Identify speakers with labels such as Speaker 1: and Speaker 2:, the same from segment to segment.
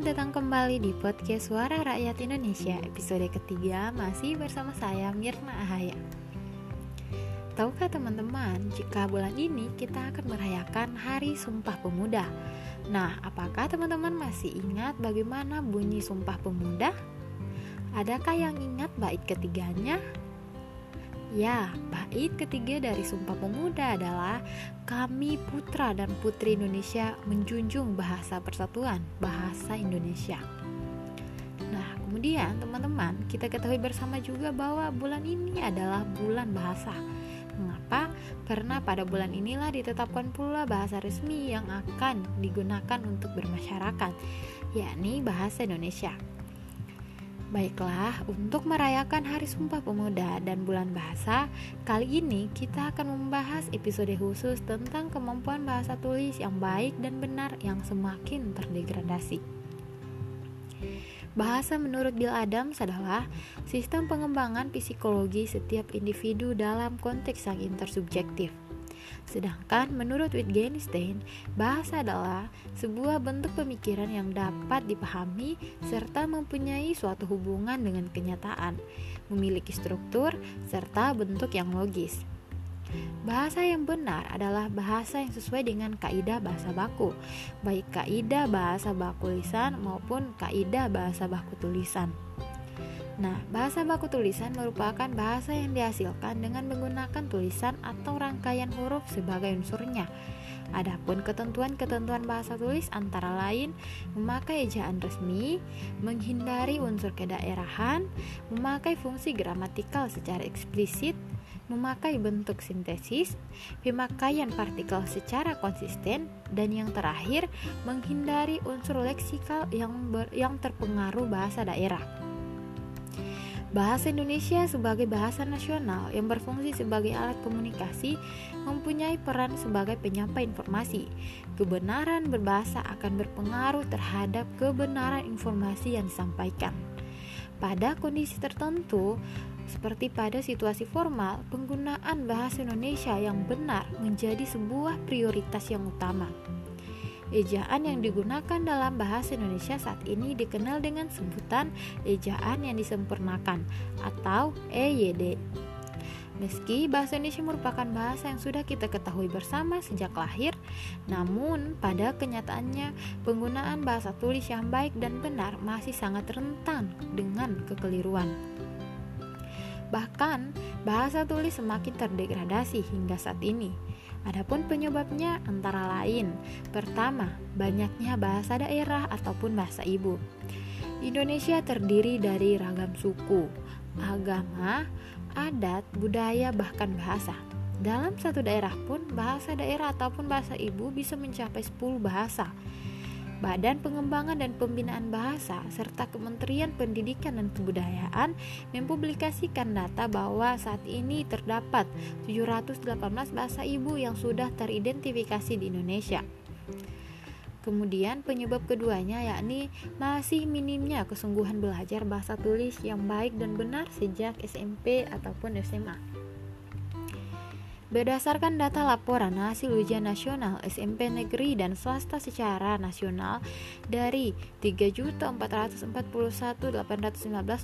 Speaker 1: Selamat datang kembali di podcast Suara Rakyat Indonesia Episode ketiga masih bersama saya Mirna Ahaya Tahukah teman-teman, jika bulan ini kita akan merayakan Hari Sumpah Pemuda Nah, apakah teman-teman masih ingat bagaimana bunyi Sumpah Pemuda? Adakah yang ingat bait ketiganya? Ya, bait ketiga dari Sumpah Pemuda adalah kami putra dan putri Indonesia menjunjung bahasa persatuan, bahasa Indonesia. Nah, kemudian teman-teman, kita ketahui bersama juga bahwa bulan ini adalah bulan bahasa. Mengapa? Karena pada bulan inilah ditetapkan pula bahasa resmi yang akan digunakan untuk bermasyarakat, yakni bahasa Indonesia. Baiklah, untuk merayakan Hari Sumpah Pemuda dan Bulan Bahasa, kali ini kita akan membahas episode khusus tentang kemampuan bahasa tulis yang baik dan benar yang semakin terdegradasi. Bahasa menurut Bill Adams adalah sistem pengembangan psikologi setiap individu dalam konteks yang intersubjektif. Sedangkan menurut Wittgenstein, bahasa adalah sebuah bentuk pemikiran yang dapat dipahami serta mempunyai suatu hubungan dengan kenyataan, memiliki struktur serta bentuk yang logis. Bahasa yang benar adalah bahasa yang sesuai dengan kaidah bahasa baku, baik kaidah bahasa baku lisan maupun kaidah bahasa baku tulisan. Nah, bahasa baku tulisan merupakan bahasa yang dihasilkan dengan menggunakan tulisan atau rangkaian huruf sebagai unsurnya. Adapun ketentuan-ketentuan bahasa tulis antara lain memakai ejaan resmi, menghindari unsur kedaerahan, memakai fungsi gramatikal secara eksplisit, memakai bentuk sintesis, pemakaian partikel secara konsisten, dan yang terakhir menghindari unsur leksikal yang ber, yang terpengaruh bahasa daerah. Bahasa Indonesia sebagai bahasa nasional yang berfungsi sebagai alat komunikasi mempunyai peran sebagai penyampai informasi. Kebenaran berbahasa akan berpengaruh terhadap kebenaran informasi yang disampaikan. Pada kondisi tertentu, seperti pada situasi formal, penggunaan bahasa Indonesia yang benar menjadi sebuah prioritas yang utama. Ejaan yang digunakan dalam bahasa Indonesia saat ini dikenal dengan sebutan ejaan yang disempurnakan atau EYD. Meski bahasa Indonesia merupakan bahasa yang sudah kita ketahui bersama sejak lahir, namun pada kenyataannya penggunaan bahasa tulis yang baik dan benar masih sangat rentan dengan kekeliruan. Bahkan, bahasa tulis semakin terdegradasi hingga saat ini. Adapun penyebabnya antara lain, pertama, banyaknya bahasa daerah ataupun bahasa ibu. Indonesia terdiri dari ragam suku, agama, adat, budaya, bahkan bahasa. Dalam satu daerah pun, bahasa daerah ataupun bahasa ibu bisa mencapai 10 bahasa. Badan Pengembangan dan Pembinaan Bahasa serta Kementerian Pendidikan dan Kebudayaan mempublikasikan data bahwa saat ini terdapat 718 bahasa ibu yang sudah teridentifikasi di Indonesia. Kemudian penyebab keduanya yakni masih minimnya kesungguhan belajar bahasa tulis yang baik dan benar sejak SMP ataupun SMA. Berdasarkan data laporan hasil ujian nasional SMP negeri dan swasta secara nasional dari 3.441.815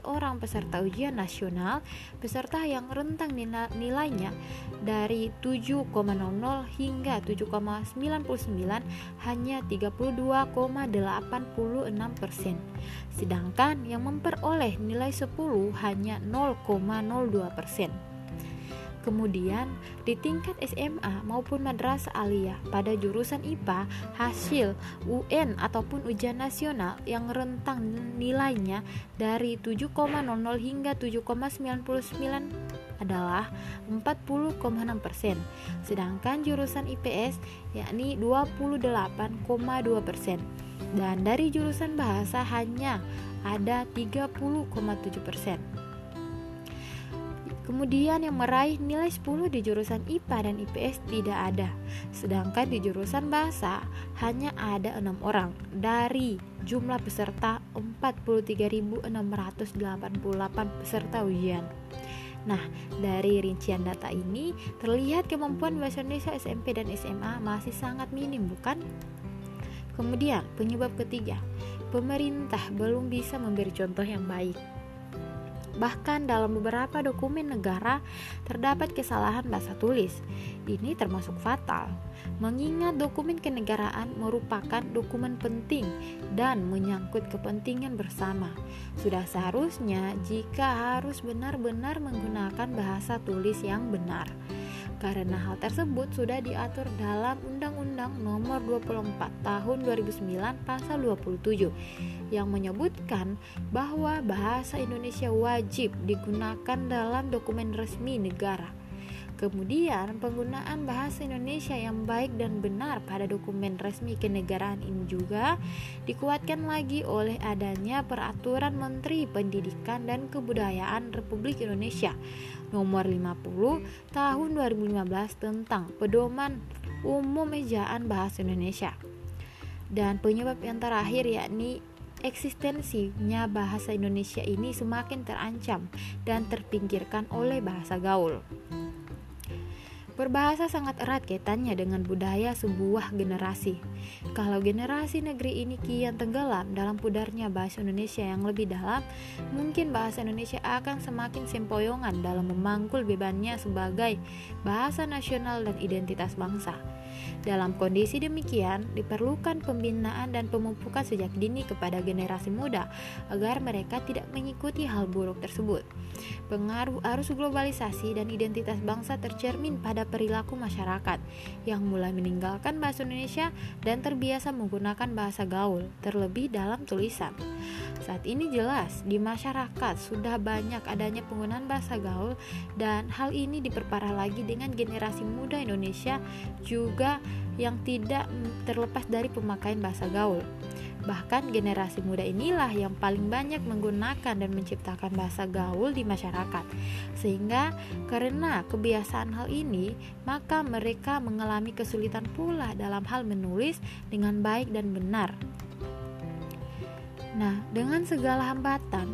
Speaker 1: orang peserta ujian nasional, peserta yang rentang nilainya dari 7,00 hingga 7,99 hanya 32,86 persen, sedangkan yang memperoleh nilai 10 hanya 0,02 persen. Kemudian, di tingkat SMA maupun madrasah aliyah pada jurusan IPA, hasil UN ataupun ujian nasional yang rentang nilainya dari 7,00 hingga 7,99 adalah 40,6%. Sedangkan jurusan IPS yakni 28,2%. Dan dari jurusan bahasa hanya ada 30,7%. Kemudian yang meraih nilai 10 di jurusan IPA dan IPS tidak ada. Sedangkan di jurusan bahasa hanya ada enam orang dari jumlah peserta 43.688 peserta ujian. Nah, dari rincian data ini terlihat kemampuan bahasa Indonesia SMP dan SMA masih sangat minim, bukan? Kemudian, penyebab ketiga, pemerintah belum bisa memberi contoh yang baik. Bahkan dalam beberapa dokumen negara terdapat kesalahan bahasa tulis. Ini termasuk fatal, mengingat dokumen kenegaraan merupakan dokumen penting dan menyangkut kepentingan bersama. Sudah seharusnya jika harus benar-benar menggunakan bahasa tulis yang benar karena hal tersebut sudah diatur dalam Undang-Undang Nomor 24 Tahun 2009 Pasal 27 yang menyebutkan bahwa bahasa Indonesia wajib digunakan dalam dokumen resmi negara. Kemudian, penggunaan bahasa Indonesia yang baik dan benar pada dokumen resmi kenegaraan ini juga dikuatkan lagi oleh adanya Peraturan Menteri Pendidikan dan Kebudayaan Republik Indonesia Nomor 50 Tahun 2015 tentang Pedoman Umum Ejaan Bahasa Indonesia. Dan penyebab yang terakhir yakni eksistensinya bahasa Indonesia ini semakin terancam dan terpinggirkan oleh bahasa gaul. Berbahasa sangat erat kaitannya dengan budaya sebuah generasi. Kalau generasi negeri ini kian tenggelam dalam pudarnya bahasa Indonesia yang lebih dalam, mungkin bahasa Indonesia akan semakin sempoyongan dalam memangkul bebannya sebagai bahasa nasional dan identitas bangsa. Dalam kondisi demikian, diperlukan pembinaan dan pemupukan sejak dini kepada generasi muda agar mereka tidak mengikuti hal buruk tersebut. Pengaruh arus globalisasi dan identitas bangsa tercermin pada perilaku masyarakat yang mulai meninggalkan bahasa Indonesia dan terbiasa menggunakan bahasa gaul, terlebih dalam tulisan. Saat ini jelas di masyarakat sudah banyak adanya penggunaan bahasa gaul dan hal ini diperparah lagi dengan generasi muda Indonesia juga yang tidak terlepas dari pemakaian bahasa gaul. Bahkan generasi muda inilah yang paling banyak menggunakan dan menciptakan bahasa gaul di masyarakat. Sehingga karena kebiasaan hal ini, maka mereka mengalami kesulitan pula dalam hal menulis dengan baik dan benar. Nah, dengan segala hambatan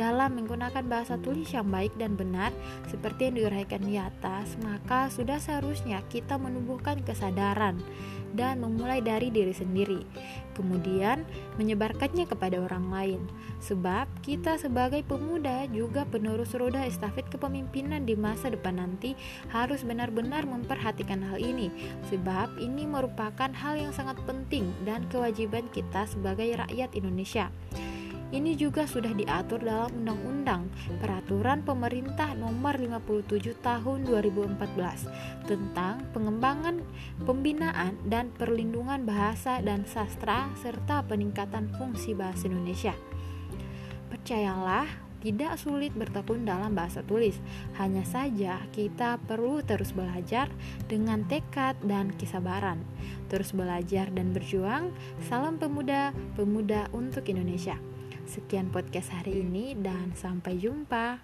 Speaker 1: dalam menggunakan bahasa tulis yang baik dan benar, seperti yang diuraikan di atas, maka sudah seharusnya kita menumbuhkan kesadaran dan memulai dari diri sendiri, kemudian menyebarkannya kepada orang lain. Sebab kita sebagai pemuda juga penerus roda estafet kepemimpinan di masa depan nanti harus benar-benar memperhatikan hal ini, sebab ini merupakan hal yang sangat penting dan kewajiban kita sebagai rakyat Indonesia. Ini juga sudah diatur dalam Undang-Undang Peraturan Pemerintah Nomor 57 Tahun 2014 tentang pengembangan, pembinaan dan perlindungan bahasa dan sastra serta peningkatan fungsi bahasa Indonesia. Percayalah, tidak sulit bertekun dalam bahasa tulis. Hanya saja kita perlu terus belajar dengan tekad dan kesabaran. Terus belajar dan berjuang. Salam pemuda-pemuda untuk Indonesia. Sekian podcast hari ini, dan sampai jumpa.